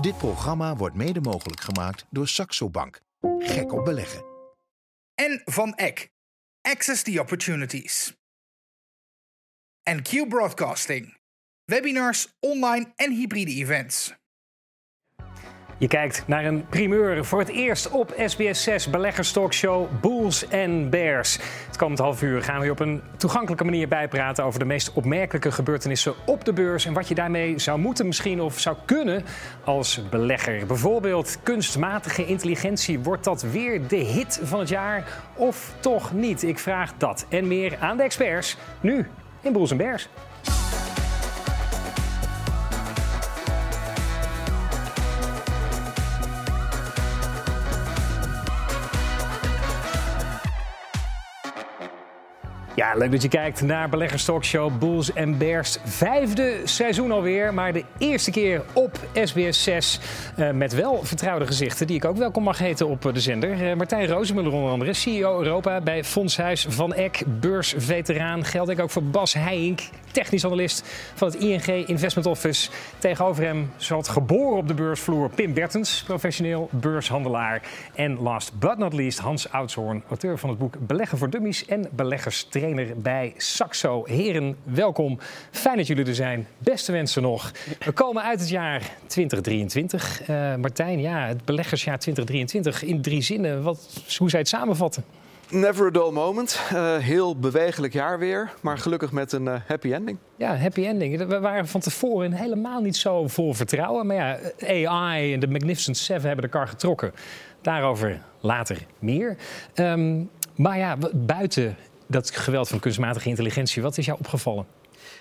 Dit programma wordt mede mogelijk gemaakt door Saxo Bank. Gek op beleggen. En van Eck. Access the Opportunities. En Q Broadcasting. Webinars, online en hybride events. Je kijkt naar een primeur voor het eerst op SBS 6 beleggerstalkshow Bulls and Bears. Het komend half uur gaan we op een toegankelijke manier bijpraten over de meest opmerkelijke gebeurtenissen op de beurs en wat je daarmee zou moeten misschien of zou kunnen als belegger. Bijvoorbeeld kunstmatige intelligentie. Wordt dat weer de hit van het jaar of toch niet? Ik vraag dat en meer aan de experts nu in Bulls and Bears. Ja, leuk dat je kijkt naar Beleggers Talkshow Bulls en Bears. Vijfde seizoen alweer, maar de eerste keer op SBS 6. Uh, met wel vertrouwde gezichten, die ik ook welkom mag heten op de zender. Uh, Martijn Rozemuller onder andere, CEO Europa bij Fondshuis Van Eck. Beursveteraan, geldt ik ook voor Bas Heijink, technisch analist van het ING Investment Office. Tegenover hem zat geboren op de beursvloer Pim Bertens, professioneel beurshandelaar. En last but not least Hans Oudshoorn, auteur van het boek Beleggen voor Dummies en Beleggers trainer bij Saxo. Heren, welkom. Fijn dat jullie er zijn. Beste wensen nog. We komen uit het jaar 2023. Uh, Martijn, ja, het beleggersjaar 2023 in drie zinnen. Wat, hoe zou je het samenvatten? Never a dull moment. Uh, heel bewegelijk jaar weer, maar gelukkig met een uh, happy ending. Ja, happy ending. We waren van tevoren helemaal niet zo vol vertrouwen. Maar ja, AI en de Magnificent Seven hebben de kar getrokken. Daarover later meer. Um, maar ja, buiten dat geweld van kunstmatige intelligentie, wat is jou opgevallen?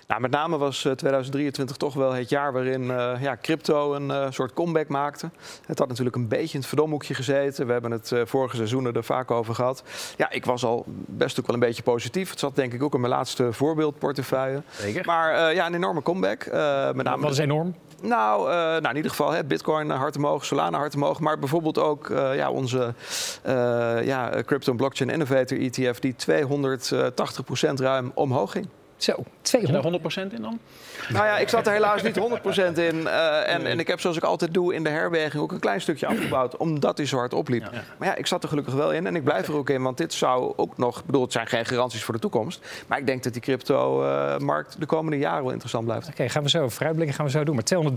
Nou, met name was 2023 toch wel het jaar waarin uh, ja, crypto een uh, soort comeback maakte. Het had natuurlijk een beetje in het verdomhoekje gezeten. We hebben het uh, vorige seizoenen er vaak over gehad. Ja, ik was al best ook wel een beetje positief. Het zat denk ik ook in mijn laatste voorbeeldportefeuille. Zeker. Maar ja, een enorme comeback. met name Wat is enorm? Nou, uh, nou, in ieder geval hè, Bitcoin hard omhoog, Solana hard omhoog. Maar bijvoorbeeld ook uh, ja, onze uh, ja, Crypto Blockchain Innovator ETF... die 280% ruim omhoog ging. Zo, 200. 100% in dan? Nou ja, ik zat er helaas niet 100% in. Uh, en, en ik heb zoals ik altijd doe in de herberging ook een klein stukje afgebouwd. Omdat hij zo hard opliep. Ja. Maar ja, ik zat er gelukkig wel in. En ik blijf er ook in. Want dit zou ook nog... Ik bedoel, het zijn geen garanties voor de toekomst. Maar ik denk dat die crypto-markt de komende jaren wel interessant blijft. Oké, okay, gaan we zo. Vooruitblikken gaan we zo doen. Maar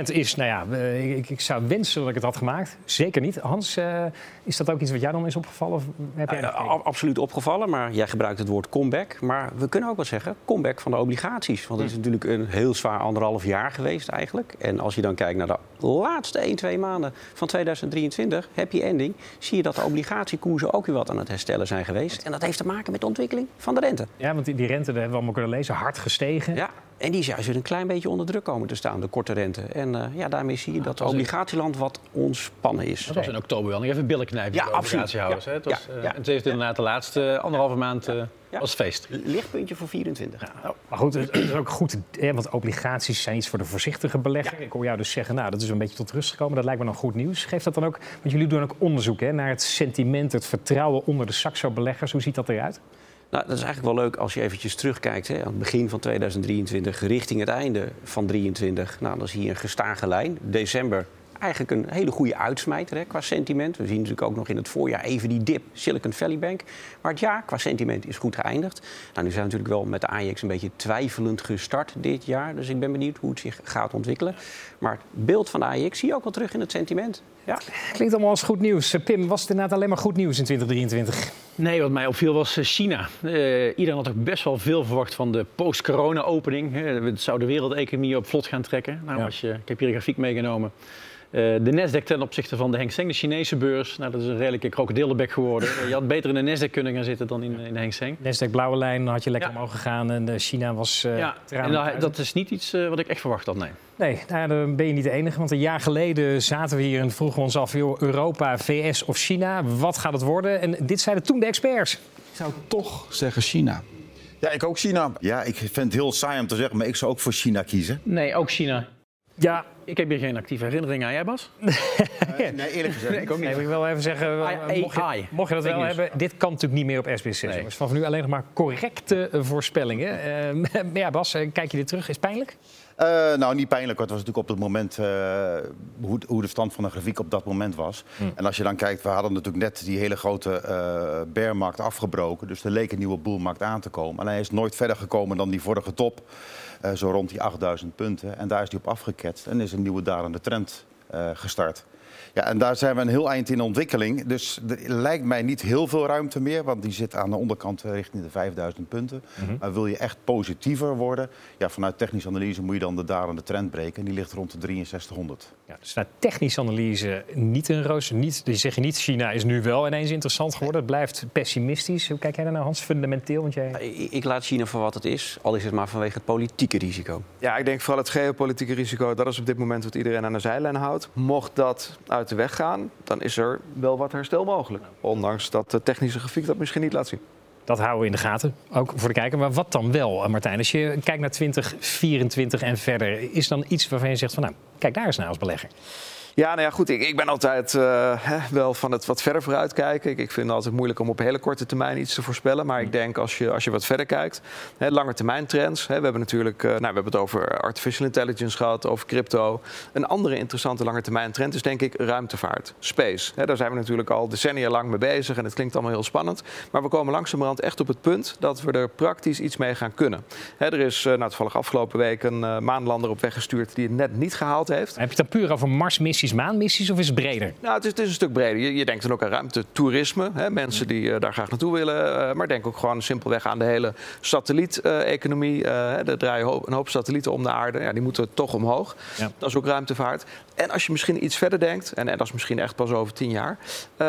283% is, nou ja, ik, ik, zou wensen dat ik het had gemaakt. Zeker niet. Hans, uh, is dat ook iets wat jou dan is opgevallen? Of heb jij uh, absoluut opgevallen. Maar jij gebruikt het woord comeback. Maar we kunnen ook wel zeggen comeback van de obligaties. Want het is natuurlijk een heel zwaar anderhalf jaar geweest eigenlijk. En als je dan kijkt naar de laatste 1, 2 maanden van 2023, happy ending, zie je dat de obligatiekoersen ook weer wat aan het herstellen zijn geweest. En dat heeft te maken met de ontwikkeling van de rente. Ja, want die, die rente, dat hebben we allemaal kunnen lezen, hard gestegen. Ja, en die is juist weer een klein beetje onder druk komen te staan, de korte rente. En uh, ja, daarmee zie je dat het obligatieland wat ontspannen is. Dat was in oktober wel nog even billen knijpen ja, de obligatiehouders. Ja, hè? Het was, ja, uh, ja. En het heeft inderdaad de laatste anderhalve maand uh, Ja. was feest. Lichtpuntje voor 24. Nou, maar goed, het is ook goed, hè, want obligaties zijn iets voor de voorzichtige belegger. Ik hoor jou dus zeggen, nou, dat is een beetje tot rust gekomen. Dat lijkt me dan goed nieuws. Geeft dat dan ook, want jullie doen ook onderzoek hè, naar het sentiment, het vertrouwen onder de Saxo-beleggers. Hoe ziet dat eruit? Nou, dat is eigenlijk wel leuk als je eventjes terugkijkt. Hè, aan het begin van 2023 richting het einde van 2023. Nou, dan zie je een gestage lijn. December eigenlijk een hele goede uitsmijter hè, qua sentiment. We zien natuurlijk ook nog in het voorjaar even die dip Silicon Valley Bank. Maar het jaar qua sentiment is goed geëindigd. Nou, nu zijn we natuurlijk wel met de AIX een beetje twijfelend gestart dit jaar. Dus ik ben benieuwd hoe het zich gaat ontwikkelen. Maar het beeld van de AIX zie je ook wel terug in het sentiment. Ja. Klinkt allemaal als goed nieuws. Pim, was het inderdaad alleen maar goed nieuws in 2023? Nee, wat mij opviel was China. Uh, iedereen had ook best wel veel verwacht van de post-corona-opening. Het zou de wereldeconomie op vlot gaan trekken. Nou, Ja. als je, ik heb hier een grafiek meegenomen. Uh, de Nasdaq ten opzichte van de Hang Seng, de Chinese beurs. Nou, dat is een redelijke krokodillenbek geworden. je had beter in de Nasdaq kunnen gaan zitten dan in, in de Hang Seng. Nasdaq blauwe lijn, dan had je lekker Ja. omhoog gegaan. En eh, China was uh, ja, en dat is niet iets uh, wat ik echt verwacht had, nee. Nee, nou, dan ben je niet de enige. Want een jaar geleden zaten we hier en vroegen we ons af... Joh, Europa, VS of China, wat gaat het worden? En dit zeiden toen de experts. Ik zou toch zeggen China. Ja, ik ook China. Ja, ik vind het heel saai om te zeggen, maar ik zou ook voor China kiezen. Nee, ook China. Ja, Ik heb hier geen actieve herinnering aan. Jij, Bas? Nee, eerlijk gezegd. Nee, ik ook niet. nee, wil ik wel even zeggen... AI. mocht, je, mocht je dat wel news. hebben, dit kan natuurlijk niet meer op SBS6. Nee. jongens. Vanaf nu alleen nog maar correcte eh, voorspellingen. Eh, maar ja, Bas, eh, kijk je dit terug? Is het pijnlijk? Eh, nou, niet pijnlijk. want Het was natuurlijk op het moment eh, hoe, hoe de stand van de grafiek op dat moment was. En als je dan kijkt, we hadden natuurlijk net die hele grote eh bearmarkt afgebroken. Dus er leek een nieuwe boelmarkt aan te komen. En hij is nooit verder gekomen dan die vorige top. Eh, zo rond die 8000 punten. En daar is hij op afgeketst en is een nieuwe dalende trend eh, gestart. Ja, en daar zijn we een heel eind in ontwikkeling. Dus er lijkt mij niet heel veel ruimte meer, want die zit aan de onderkant eh, richting de 5000 punten. Maar wil je echt positiever worden, ja, vanuit technische analyse moet je dan de dalende trend breken. En die ligt rond de 6300. Ja, dus naar technische analyse niet een roos. Niet, die zeg je niet, China is nu wel ineens interessant geworden. Het blijft pessimistisch. Hoe kijk jij daar naar, Hans? Fundamenteel? Want jij... Ik, ik laat China voor wat het is, al is het maar vanwege het politieke risico. Ja, ik denk vooral het geopolitieke risico. Dat is op dit moment wat iedereen aan de zijlijn houdt. Mocht dat uit de weg gaan, dan is er wel wat herstel mogelijk. Ondanks dat de technische grafiek dat misschien niet laat zien. Dat houden we in de gaten, ook voor de kijker. Maar wat dan wel, eh, Martijn? Als je kijkt naar 2024 en verder, is dan iets waarvan je zegt van nou, kijk daar eens naar als belegger. Ja, nou ja, goed. Ik, ik ben altijd eh, hè, wel van het wat verder vooruitkijken. Ik, ik vind het altijd moeilijk om op hele korte termijn iets te voorspellen. Maar ik denk als je, als je wat verder kijkt, hè, lange termijn trends. Hè, we hebben natuurlijk eh, nou, we hebben het over artificial intelligence gehad, over crypto. Een andere interessante lange termijn trend is denk ik ruimtevaart, space. Hè, daar zijn we natuurlijk al decennia lang mee bezig en het klinkt allemaal heel spannend. Maar we komen langzamerhand echt op het punt dat we er praktisch iets mee gaan kunnen. Hè, er is uh, nou, toevallig afgelopen week een maanlander op weg gestuurd die het net niet gehaald heeft. Heb je het dan puur over Marsmissies, maanmissies of is het breder? Nou, het is, het is een stuk breder. Je, je denkt dan ook aan ruimtetoerisme. Hè, mensen die uh, daar graag naartoe willen. maar denk ook gewoon simpelweg aan de hele satelliet-economie. er draaien een hoop satellieten om de aarde. Ja, die moeten toch omhoog. Ja. Dat is ook ruimtevaart. En als je misschien iets verder denkt, en, en dat is misschien echt pas over tien jaar. Uh,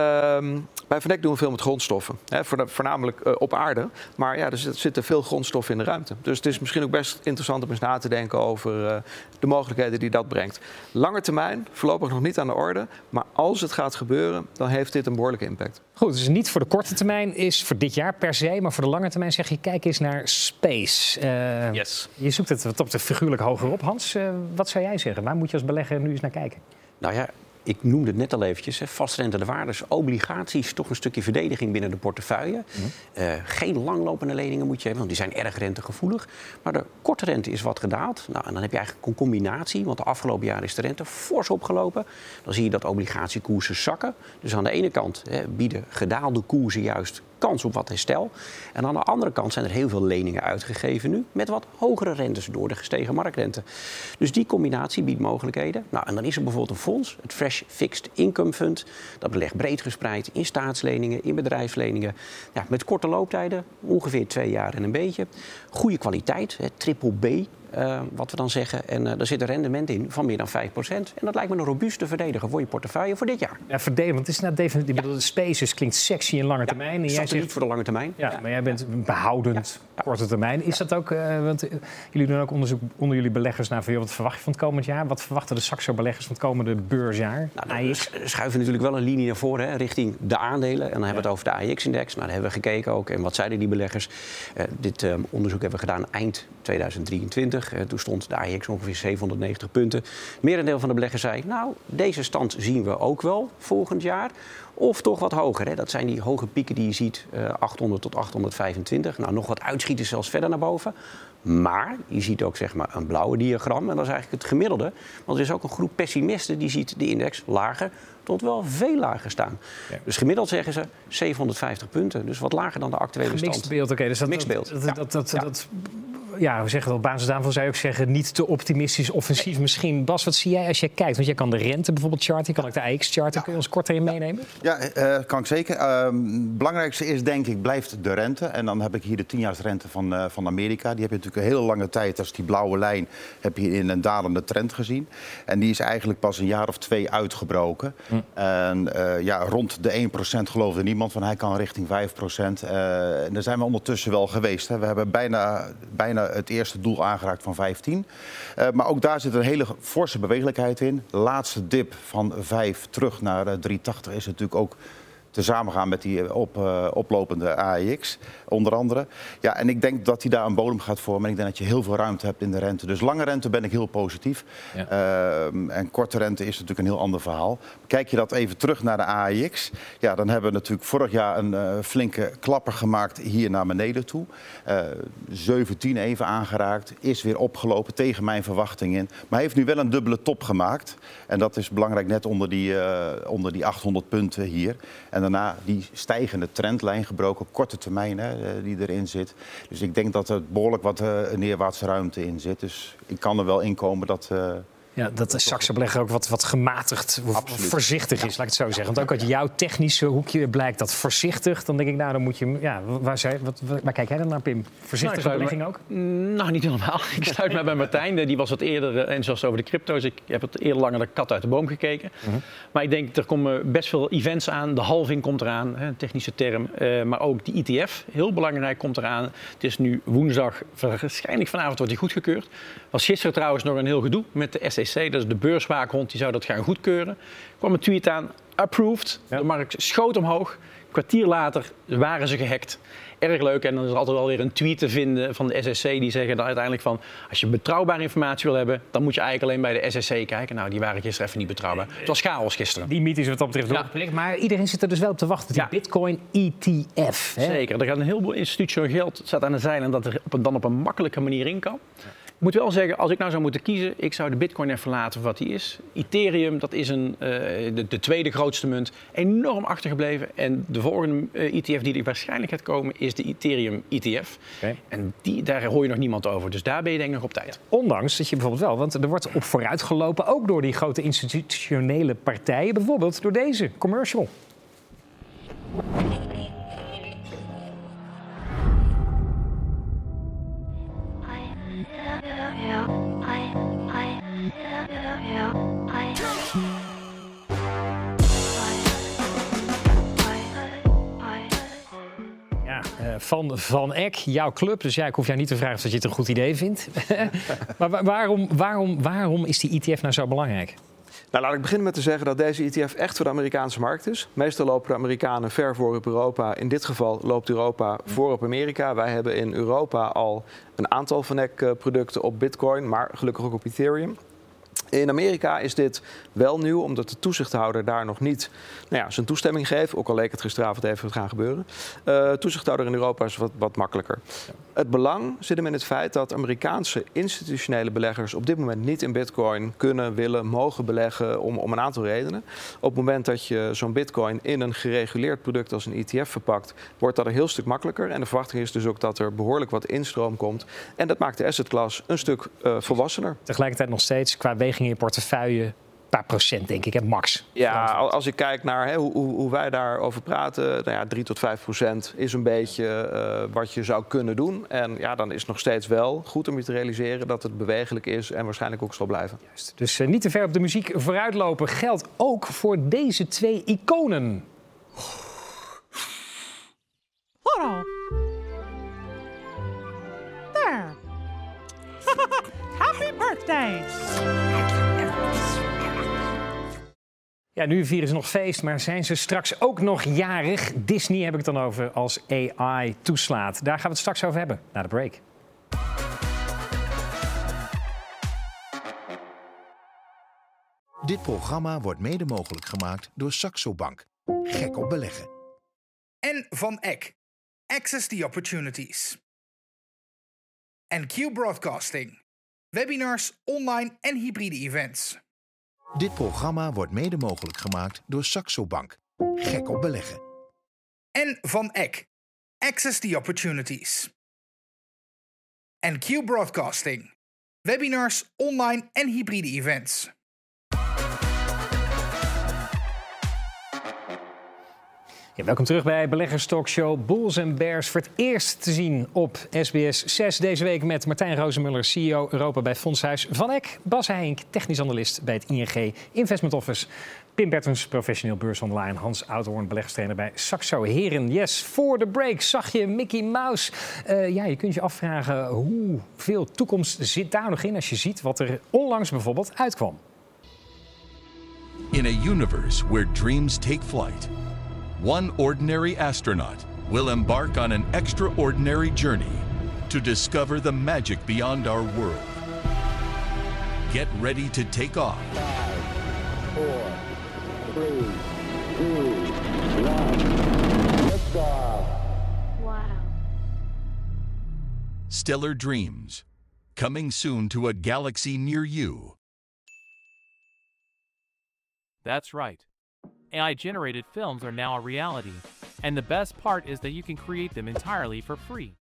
bij Van Eck doen we veel met grondstoffen. Hè, voornamelijk uh, op aarde. Maar ja, er zitten veel grondstoffen in de ruimte. Dus het is misschien ook best interessant om eens na te denken over uh, de mogelijkheden die dat brengt. Lange termijn, voorlopig nog niet aan de orde. Maar als het gaat gebeuren, dan heeft dit een behoorlijke impact. Goed, dus niet voor de korte termijn is voor dit jaar per se. Maar voor de lange termijn zeg je, kijk eens naar space. Uh, yes. Je zoekt het wat op de figuurlijk hoger op. Hans, wat zou jij zeggen? Waar moet je als belegger nu eens naar kijken? Nou ja, ik noemde het net al eventjes, vastrentende waardes, obligaties, toch een stukje verdediging binnen de portefeuille. Mm -hmm. uh, geen langlopende leningen moet je hebben, want die zijn erg rentegevoelig. Maar de korte rente is wat gedaald. Nou, en dan heb je eigenlijk een combinatie, want de afgelopen jaren is de rente fors opgelopen. Dan zie je dat obligatiekoersen zakken. Dus aan de ene kant hè, bieden gedaalde koersen juist kans op wat herstel. En aan de andere kant zijn er heel veel leningen uitgegeven nu... met wat hogere rentes door de gestegen marktrente. Dus die combinatie biedt mogelijkheden. Nou, en dan is er bijvoorbeeld een fonds, het Fresh Fixed Income Fund. Dat belegt breed gespreid in staatsleningen, in bedrijfsleningen. Ja, met korte looptijden, ongeveer twee jaar en een beetje. Goede kwaliteit, triple B. Uh, wat we dan zeggen. En uh, daar zit een rendement in van meer dan 5%. En dat lijkt me een robuuste verdediger voor je portefeuille voor dit jaar. Ja, verdedigen, want het is nou definitief. Ja. De spaces klinkt sexy in lange ja, termijn. En jij zegt niet voor de lange termijn. Ja, ja. maar jij bent behoudend korte termijn. Is dat ook, uh, want jullie doen ook onderzoek onder jullie beleggers naar wat verwacht je van het komend jaar? Wat verwachten de Saxo-beleggers van het komende beursjaar? Nou, dan schuiven natuurlijk wel een linie naar voren hè, richting de aandelen. En dan hebben we het over de AX-index. Nou, daar hebben we gekeken ook. En wat zeiden die beleggers? dit onderzoek hebben we gedaan eind 2023. toen stond de AX ongeveer 790 punten. Merendeel van de beleggers zei, nou, deze stand zien we ook wel volgend jaar. Of toch wat hoger. Hè? Dat zijn die hoge pieken die je ziet, uh, 800 tot 825. Nou, nog wat uitschieten zelfs verder naar boven. Maar je ziet ook zeg maar, een blauwe diagram. En dat is eigenlijk het gemiddelde. Want er is ook een groep pessimisten die ziet de index lager tot wel veel lager staan. Ja. Dus gemiddeld zeggen ze 750 punten. Dus wat lager dan de actuele stand. beeld, oké. Okay, dus dat, beeld. Dat, dat, dat, ja. dat, ja, we zeggen op basis daarvan zou je ook zeggen niet te optimistisch, offensief nee. misschien. Bas, wat zie jij als je kijkt? Want jij kan de rente bijvoorbeeld charten, je kan ook de AX charten. Kun je ons kort erin meenemen? Ja, uh, kan ik zeker. Uh, het belangrijkste is denk ik blijft de rente. En dan heb ik hier de 10-jaarsrente van, uh, van Amerika. Die heb je natuurlijk een hele lange tijd, als die blauwe lijn, heb je in een dalende trend gezien. En die is eigenlijk pas een jaar of twee uitgebroken. Hm. En uh, ja, rond de 1% geloofde niemand van hij kan richting 5%. Uh, en daar zijn we ondertussen wel geweest. Hè. We hebben bijna, bijna het eerste doel aangeraakt van 15. Uh, maar ook daar zit een hele forse bewegelijkheid in. Laatste dip van 5 terug naar uh, 380 is natuurlijk ook Tezamen gaan met die op, uh, oplopende AEX, onder andere. Ja, en ik denk dat hij daar een bodem gaat vormen. En ik denk dat je heel veel ruimte hebt in de rente. Dus lange rente ben ik heel positief. Ja. Uh, en korte rente is natuurlijk een heel ander verhaal. Kijk je dat even terug naar de AEX. Ja, dan hebben we natuurlijk vorig jaar een uh, flinke klapper gemaakt hier naar beneden toe. Uh, 17 even aangeraakt. Is weer opgelopen tegen mijn verwachting in. Maar heeft nu wel een dubbele top gemaakt. En dat is belangrijk net onder die, onder die 800 punten hier. En daarna die stijgende trendlijn gebroken, korte termijn hè, eh, die erin zit. Dus ik denk dat er behoorlijk wat uh, neerwaartse ruimte in zit. Dus ik kan er wel in komen dat... Ja, dat de Saxo ook wat, wat gematigd, Absoluut. voorzichtig is, laat ik het zo zeggen. Want ook uit jouw technische hoekje blijkt dat voorzichtig. Dan denk ik, nou, dan moet je... Ja, waar, zei, wat, waar kijk jij dan naar, Pim? Voorzichtige nou, belegging ook? Nou, niet helemaal. Ik sluit mij bij Martijn. Die was wat eerder, en zoals over de crypto's. Ik heb het eerder langer de kat uit de boom gekeken. Uh -huh. Maar ik denk, er komen best veel events aan. De halving komt eraan, hè, een technische term. Uh, maar ook die ETF, heel belangrijk, komt eraan. Het is nu woensdag, waarschijnlijk vanavond wordt die goedgekeurd. Was gisteren trouwens nog een heel gedoe met de SEC. Dat is de beurswaakhond, die zou dat gaan goedkeuren. Er kwam een tweet aan, approved. Ja. De markt schoot omhoog. Een kwartier later waren ze gehackt. Erg leuk. En dan is er altijd wel weer een tweet te vinden van de SSC. Die zeggen dan uiteindelijk van... als je betrouwbare informatie wil hebben... dan moet je eigenlijk alleen bij de SSC kijken. Nou, die waren gisteren even niet betrouwbaar. Het was chaos gisteren. Die mythe is wat dat betreft ja. Maar iedereen zit er dus wel op te wachten. Die ja. Bitcoin ETF. Hè? Zeker. Er gaat een heleboel institutioneel geld staat aan de zeilen... dat er dan op een makkelijke manier in kan. Moet wel zeggen, als ik nou zou moeten kiezen, ik zou de bitcoin even laten wat die is. Ethereum, dat is een, uh, de, de, tweede grootste munt, enorm achtergebleven. En de volgende uh, ETF die er waarschijnlijk gaat komen, is de Ethereum ETF. Okay. En die, daar hoor je nog niemand over, dus daar ben je denk ik nog op tijd. Ondanks dat je bijvoorbeeld wel, want er wordt op vooruit gelopen, ook door die grote institutionele partijen. Bijvoorbeeld door deze commercial. Van Van Eck, jouw club. Dus ja, ik hoef jou niet te vragen of je het een goed idee vindt. maar waarom, waarom, waarom is die ETF nou zo belangrijk? Nou, laat ik beginnen met te zeggen dat deze ETF echt voor de Amerikaanse markt is. Meestal lopen de Amerikanen ver voor op Europa. In dit geval loopt Europa voor op Amerika. Wij hebben in Europa al een aantal Van Eck-producten op Bitcoin, maar gelukkig ook op Ethereum. In Amerika is dit wel nieuw, omdat de toezichthouder daar nog niet nou ja, zijn toestemming geeft. Ook al leek het gisteravond even gaan gebeuren. Uh, toezichthouder in Europa is wat, wat makkelijker. Het belang zit hem in het feit dat Amerikaanse institutionele beleggers op dit moment niet in bitcoin kunnen, willen, mogen beleggen om, om een aantal redenen. Op het moment dat je zo'n bitcoin in een gereguleerd product als een ETF verpakt, wordt dat een heel stuk makkelijker. En de verwachting is dus ook dat er behoorlijk wat instroom komt. En dat maakt de asset class een stuk uh, volwassener. Tegelijkertijd nog steeds qua in je portefeuille paar procent, denk ik, hè, max. Ja, als ik kijk naar hè, hoe, hoe, wij daarover praten, nou ja, 3 tot 5 procent is een beetje uh, wat je zou kunnen doen. En ja, dan is het nog steeds wel goed om je te realiseren dat het bewegelijk is en waarschijnlijk ook zal blijven. Juist. Dus uh, niet te ver op de muziek vooruitlopen geldt ook voor deze twee iconen. Hola. There. Happy birthday! Ja, nu vieren ze nog feest, maar zijn ze straks ook nog jarig? Disney heb ik het dan over als AI toeslaat. Daar gaan we het straks over hebben, na de break. Dit programma wordt mede mogelijk gemaakt door Saxo Bank. Gek op beleggen. En van Eck. Access the Opportunities. En Q Broadcasting. Webinars, online en hybride events. Dit programma wordt mede mogelijk gemaakt door Saxo Bank. Gek op beleggen. En van Eck. Access the Opportunities. En Q Broadcasting. Webinars, online en hybride events. Ja, welkom terug bij Beleggers Talkshow Bulls en Bears. Voor het eerst te zien op SBS 6 deze week met Martijn Rozenmuller, CEO Europa bij Fondshuis Van Eck. Bas Heink, technisch analist bij het ING Investment Office. Pim Bertens, professioneel beurshandelaar. En Hans Oudhoorn, beleggerstrainer bij Saxo. Heren, yes, voor de break zag je Mickey Mouse. Uh, ja, je kunt je afvragen hoeveel toekomst zit daar nog in... als je ziet wat er onlangs bijvoorbeeld uitkwam. In a universe where dreams take flight... one ordinary astronaut will embark on an extraordinary journey to discover the magic beyond our world. Get ready to take off. four, three, two, one. Liftoff. Wow. Stellar Dreams, coming soon to a galaxy near you. That's right. AI generated films are now a reality. And the best part is that you can create them entirely for free.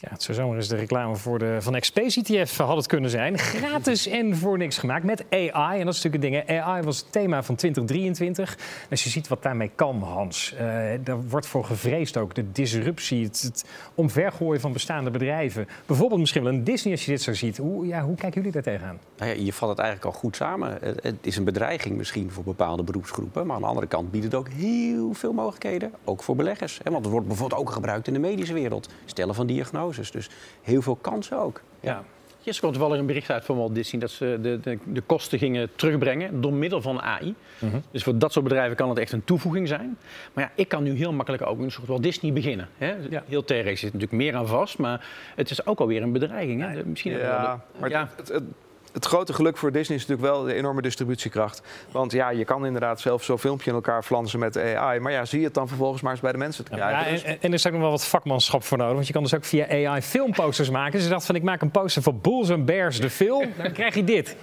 Ja, het zou eens de reclame voor de, van XP-CTF had het kunnen zijn. Gratis en voor niks gemaakt met AI. En dat is natuurlijk het ding. AI was het thema van 2023. Als je ziet wat daarmee kan, Hans. Uh, daar wordt voor gevreesd ook. De disruptie, het, het omvergooien van bestaande bedrijven. Bijvoorbeeld misschien wel een Disney als je dit zo ziet. Hoe, ja, hoe kijken jullie daar tegenaan? Nou ja, je vat het eigenlijk al goed samen. Het is een bedreiging misschien voor bepaalde beroepsgroepen. Maar aan de andere kant biedt het ook heel veel mogelijkheden. Ook voor beleggers. Want het wordt bijvoorbeeld ook gebruikt in de medische wereld. Stellen van diagnoses. Dus heel veel kansen ook. Ja. Gisteren kwam toevallig een bericht uit van Walt Disney dat ze de, de, de kosten gingen terugbrengen door middel van AI. Mhm. Dus voor dat soort bedrijven kan het echt een toevoeging zijn. Maar ja, ik kan nu heel makkelijk ook een soort Walt Disney beginnen. Hè? Heel TRX zit natuurlijk meer aan vast, maar het is ook alweer een bedreiging. Hè? Misschien wel Ja, de- maar ja. het, het, het grote geluk voor Disney is natuurlijk wel de enorme distributiekracht. Want ja, je kan inderdaad zelf zo'n filmpje in elkaar flansen met AI. Maar ja, zie het dan vervolgens maar eens bij de mensen te krijgen. Ja, Dus- en, en er is ook nog wel wat vakmanschap voor nodig. Want je kan dus ook via AI filmposters maken. Dus ik dacht van ik maak een poster voor Bulls and Bears, de film. Dan krijg je dit.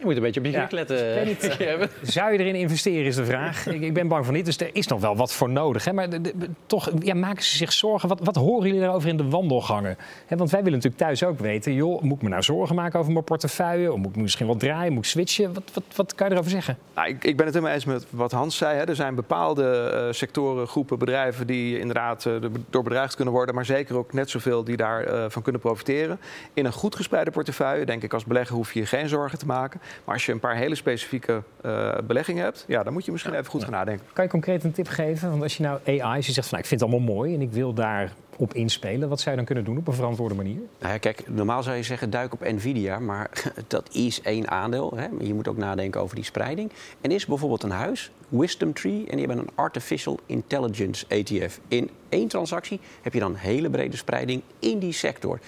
Je moet een beetje op je Ja, gek letten. niet. Zou je erin investeren is de vraag. Ik, ik ben bang van niet, dus er is nog wel wat voor nodig. Hè? Maar de- de- toch ja, maken ze zich zorgen. Wat, wat horen jullie daarover in de wandelgangen? Hè, want wij willen natuurlijk thuis ook weten... joh, moet ik me nou zorgen maken over mijn portefeuille? Of moet ik misschien wat draaien? Moet ik switchen? Wat, wat, wat kan je erover zeggen? Nou, ik, ik ben het helemaal eens met wat Hans zei. Hè. Er zijn bepaalde eh, sectoren, groepen, bedrijven die inderdaad eh, door bedreigd kunnen worden. Maar zeker ook net zoveel die daarvan van kunnen profiteren. In een goed gespreide portefeuille, denk ik als belegger, hoef je je geen zorgen te maken. Maar als je een paar hele specifieke eh, beleggingen hebt, ja, dan moet je misschien even goed gaan nadenken. Kan je concreet een tip geven? Want als je nou AI, als je zegt van nou, ik vind het allemaal mooi... en ik wil daar op inspelen, wat zou je dan kunnen doen op een verantwoorde manier? Nou ja, kijk, normaal zou je zeggen duik op Nvidia, maar dat is één aandeel. Hè. Je moet ook nadenken over die spreiding. En is bijvoorbeeld een huis, Wisdom Tree, en die hebben een Artificial Intelligence ETF. In één transactie heb je dan een hele brede spreiding in die sector.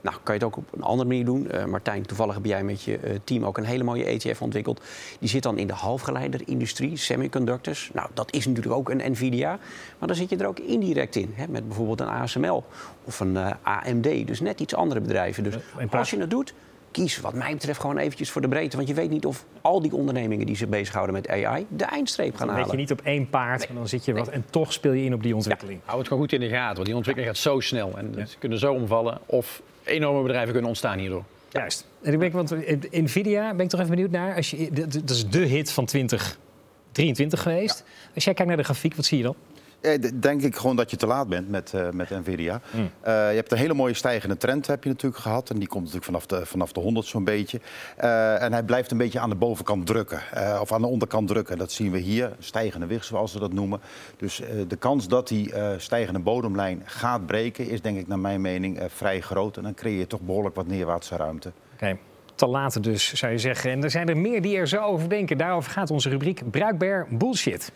Nou, kan je het ook op een andere manier doen. Eh, Martijn, toevallig heb jij met je eh, team ook een hele mooie ETF ontwikkeld. Die zit dan in de halfgeleiderindustrie, semiconductors. Nou, dat is natuurlijk ook een Nvidia. Maar dan zit je er ook indirect in, hè, met bijvoorbeeld een ASML of een eh, AMD. Dus net iets andere bedrijven. Dus als je het doet, kies wat mij betreft gewoon eventjes voor de breedte. Want je weet niet of al die ondernemingen die zich bezighouden met AI de eindstreep gaan Dan weet je halen. niet op één paard, maar dan zit je wat... en toch speel je in op die ontwikkeling. Hou het gewoon goed in de gaten, want die ontwikkeling gaat zo snel. En ze kunnen zo omvallen of enorme bedrijven kunnen ontstaan hierdoor. Juist. En ik ben, want Nvidia ben ik toch even benieuwd naar. Als je, dat dat is de hit van 2023 geweest. Als jij kijkt naar de grafiek, wat zie je dan? Eh, denk ik gewoon dat je te laat bent met, eh, met Nvidia. Hmm. Eh, je hebt een hele mooie stijgende trend heb je natuurlijk gehad. En die komt natuurlijk vanaf de, vanaf de 100 zo'n beetje. En hij blijft een beetje aan de bovenkant drukken. of aan de onderkant drukken. Dat zien we hier. Stijgende wicht, zoals ze dat noemen. Dus de kans dat die stijgende bodemlijn gaat breken... is denk ik naar mijn mening vrij groot. En dan creëer je toch behoorlijk wat neerwaartse ruimte. Oké. Te laat dus, zou je zeggen. En er zijn er meer die er zo over denken. Daarover gaat onze rubriek Bruikbaar Bullshit.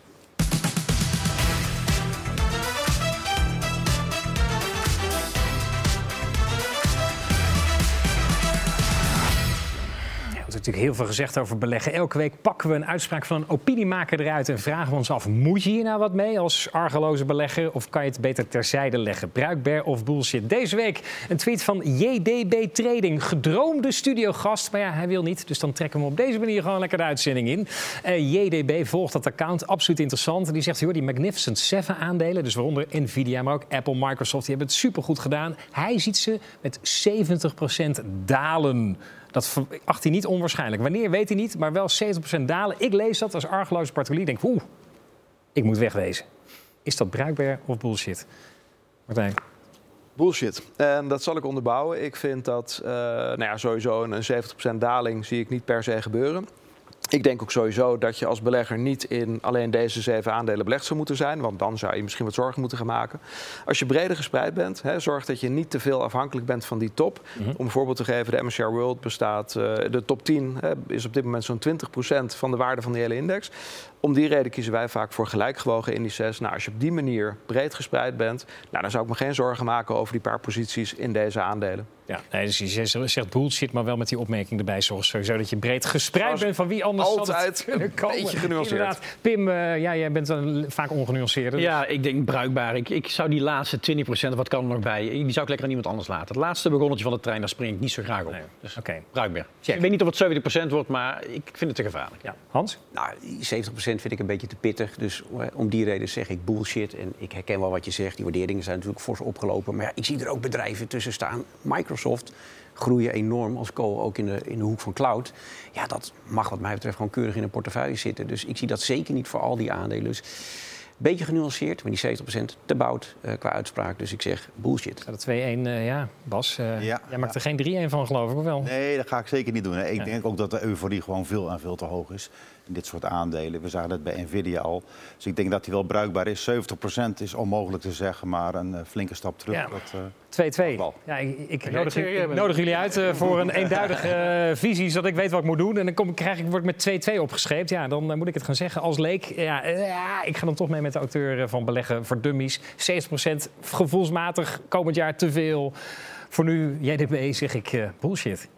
Natuurlijk heel veel gezegd over beleggen. Elke week pakken we een uitspraak van een opiniemaker eruit en vragen we ons af: moet je hier nou wat mee als argeloze belegger? Of kan je het beter terzijde leggen? Bruikbaar of bullshit? Deze week een tweet van JDB Trading. Gedroomde studiogast, maar ja, hij wil niet. Dus dan trekken we hem op deze manier gewoon lekker de uitzending in. Eh, JDB volgt dat account, absoluut interessant. Die zegt: joh, die Magnificent 7 aandelen, dus waaronder Nvidia, maar ook Apple, Microsoft, die hebben het supergoed gedaan. Hij ziet ze met 70% dalen. Dat acht hij niet onwaarschijnlijk. Wanneer weet hij niet, maar wel 70% dalen. Ik lees dat als argeloze particulier. Denk, oeh, ik moet wegwezen. Is dat bruikbaar of bullshit? Martijn. Bullshit. En dat zal ik onderbouwen. Ik vind dat eh, nou ja, sowieso een 70% daling zie ik niet per se gebeuren. Ik denk ook sowieso dat je als belegger niet in alleen deze zeven aandelen belegd zou moeten zijn. Want dan zou je misschien wat zorgen moeten gaan maken. Als je breder gespreid bent, hè, zorg dat je niet te veel afhankelijk bent van die top. Om een voorbeeld te geven, de MSCI World bestaat, eh, de top 10 hè, is op dit moment zo'n 20% van de waarde van de hele index. Om die reden kiezen wij vaak voor gelijkgewogen indices. Nou, als je op die manier breed gespreid bent, nou, dan zou ik me geen zorgen maken over die paar posities in deze aandelen. Ja, nee, dus je zegt bullshit, maar wel met die opmerking erbij. Zoals sowieso dat je breed gespreid bent van wie anders Altijd zal het kunnen komen. beetje genuanceerd. Inderdaad. Pim, eh, ja, jij bent dan vaak ongenuanceerder. dus- Ja, ik denk bruikbaar. Ik, ik zou die laatste 20%, wat kan er nog bij, die zou ik lekker aan iemand anders laten. Het laatste begonnetje van de trein, daar spring ik niet zo graag op. Dus Oké. bruikbaar. Check. Ik weet niet of het 70% wordt, maar ik vind het te gevaarlijk. Ja. Hans? Nou, die 70% vind ik een beetje te pittig. Dus eh, om die reden zeg ik bullshit. En ik herken wel wat je zegt. Die waarderingen zijn natuurlijk fors opgelopen. Maar ja, ik zie er ook bedrijven tussen staan. Microsoft groeien enorm als co ook in de, in de hoek van cloud. Ja, dat mag wat mij betreft gewoon keurig in een portefeuille zitten. Dus ik zie dat zeker niet voor al die aandelen. Dus beetje genuanceerd, maar die 70% te bout eh, qua uitspraak. Dus ik zeg bullshit. Ja, de 2-1, eh, ja, Bas. eh, Ja, jij maakt er geen 3-1 van, geloof ik, of wel? Nee, dat ga ik zeker niet doen. hè. Ik denk ook dat de euforie gewoon veel en veel te hoog is in dit soort aandelen. We zagen dat bij Nvidia al. Dus ik denk dat die wel bruikbaar is. 70% is onmogelijk te zeggen, maar een flinke stap terug. Ja. Dat, eh, 2-2. Wel. Ja, ik, ik jij nodig, ik jullie uit eh, voor een eenduidige eh, visie, zodat ik weet wat ik moet doen. En dan kom, krijg ik, word ik met 2-2 opgescheept. Ja, dan eh, moet ik het gaan zeggen als leek. Ja, ik ga dan toch mee met de auteur van Beleggen voor Dummies. 70% gevoelsmatig komend jaar te veel. Voor nu, JDB, zeg ik eh, bullshit.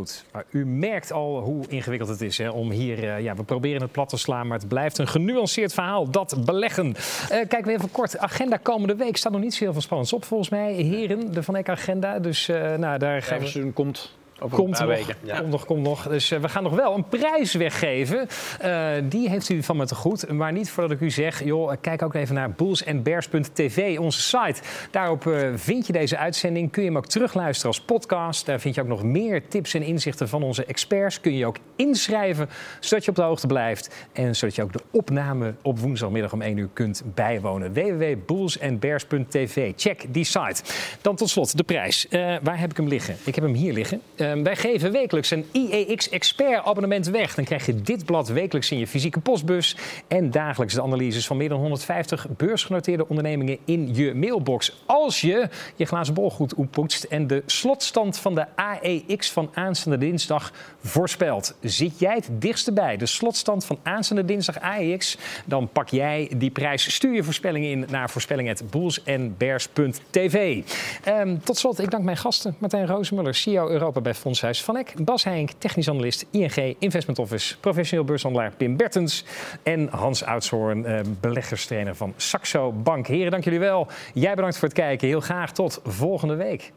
Goed, maar u merkt al hoe ingewikkeld het is hè, om hier... eh, ja, we proberen het plat te slaan, maar het blijft een genuanceerd verhaal. Dat beleggen. Eh kijken we even kort. Agenda komende week staat nog niet zo heel veel spannends op volgens mij. Heren, de Van Eck agenda. Dus eh, nou, daar gaan we... Komt over Komt nog, weken. komt nog, komt nog. Dus eh, we gaan nog wel een prijs weggeven. Eh, die heeft u van me te goed. Maar niet voordat ik u zeg, joh, kijk ook even naar bullsandbears.tv, onze site. Daarop eh, vind je deze uitzending. Kun je hem ook terugluisteren als podcast. Daar vind je ook nog meer tips en inzichten van onze experts. Kun je je ook inschrijven, zodat je op de hoogte blijft. En zodat je ook de opname op woensdagmiddag om 1 uur kunt bijwonen. www.bullsandbears.tv. Check die site. Dan tot slot de prijs. Eh, waar heb ik hem liggen? Ik heb hem hier liggen. Eh, wij geven wekelijks een IEX Expert abonnement weg. Dan krijg je dit blad wekelijks in je fysieke postbus. En dagelijks de analyses van meer dan 150 beursgenoteerde ondernemingen in je mailbox. Als je je glazen bol goed oppoetst en de slotstand van de AEX van aanstaande dinsdag voorspelt. Zit jij het dichtst bij de slotstand van aanstaande dinsdag AEX? Dan pak jij die prijs. Stuur je voorspellingen in naar voorspelling.boelsandbears.tv. Ehm, tot slot, ik dank mijn gasten. Martijn Roosemuller, CEO Europa bij Fondshuis Van Eck. Bas Heink, technisch analist ING Investment Office. Professioneel beurshandelaar Pim Bertens. En Hans Oudshoorn, eh, beleggerstrainer van Saxo Bank. Heren, dank jullie wel. Jij bedankt voor het kijken. Heel graag tot volgende week.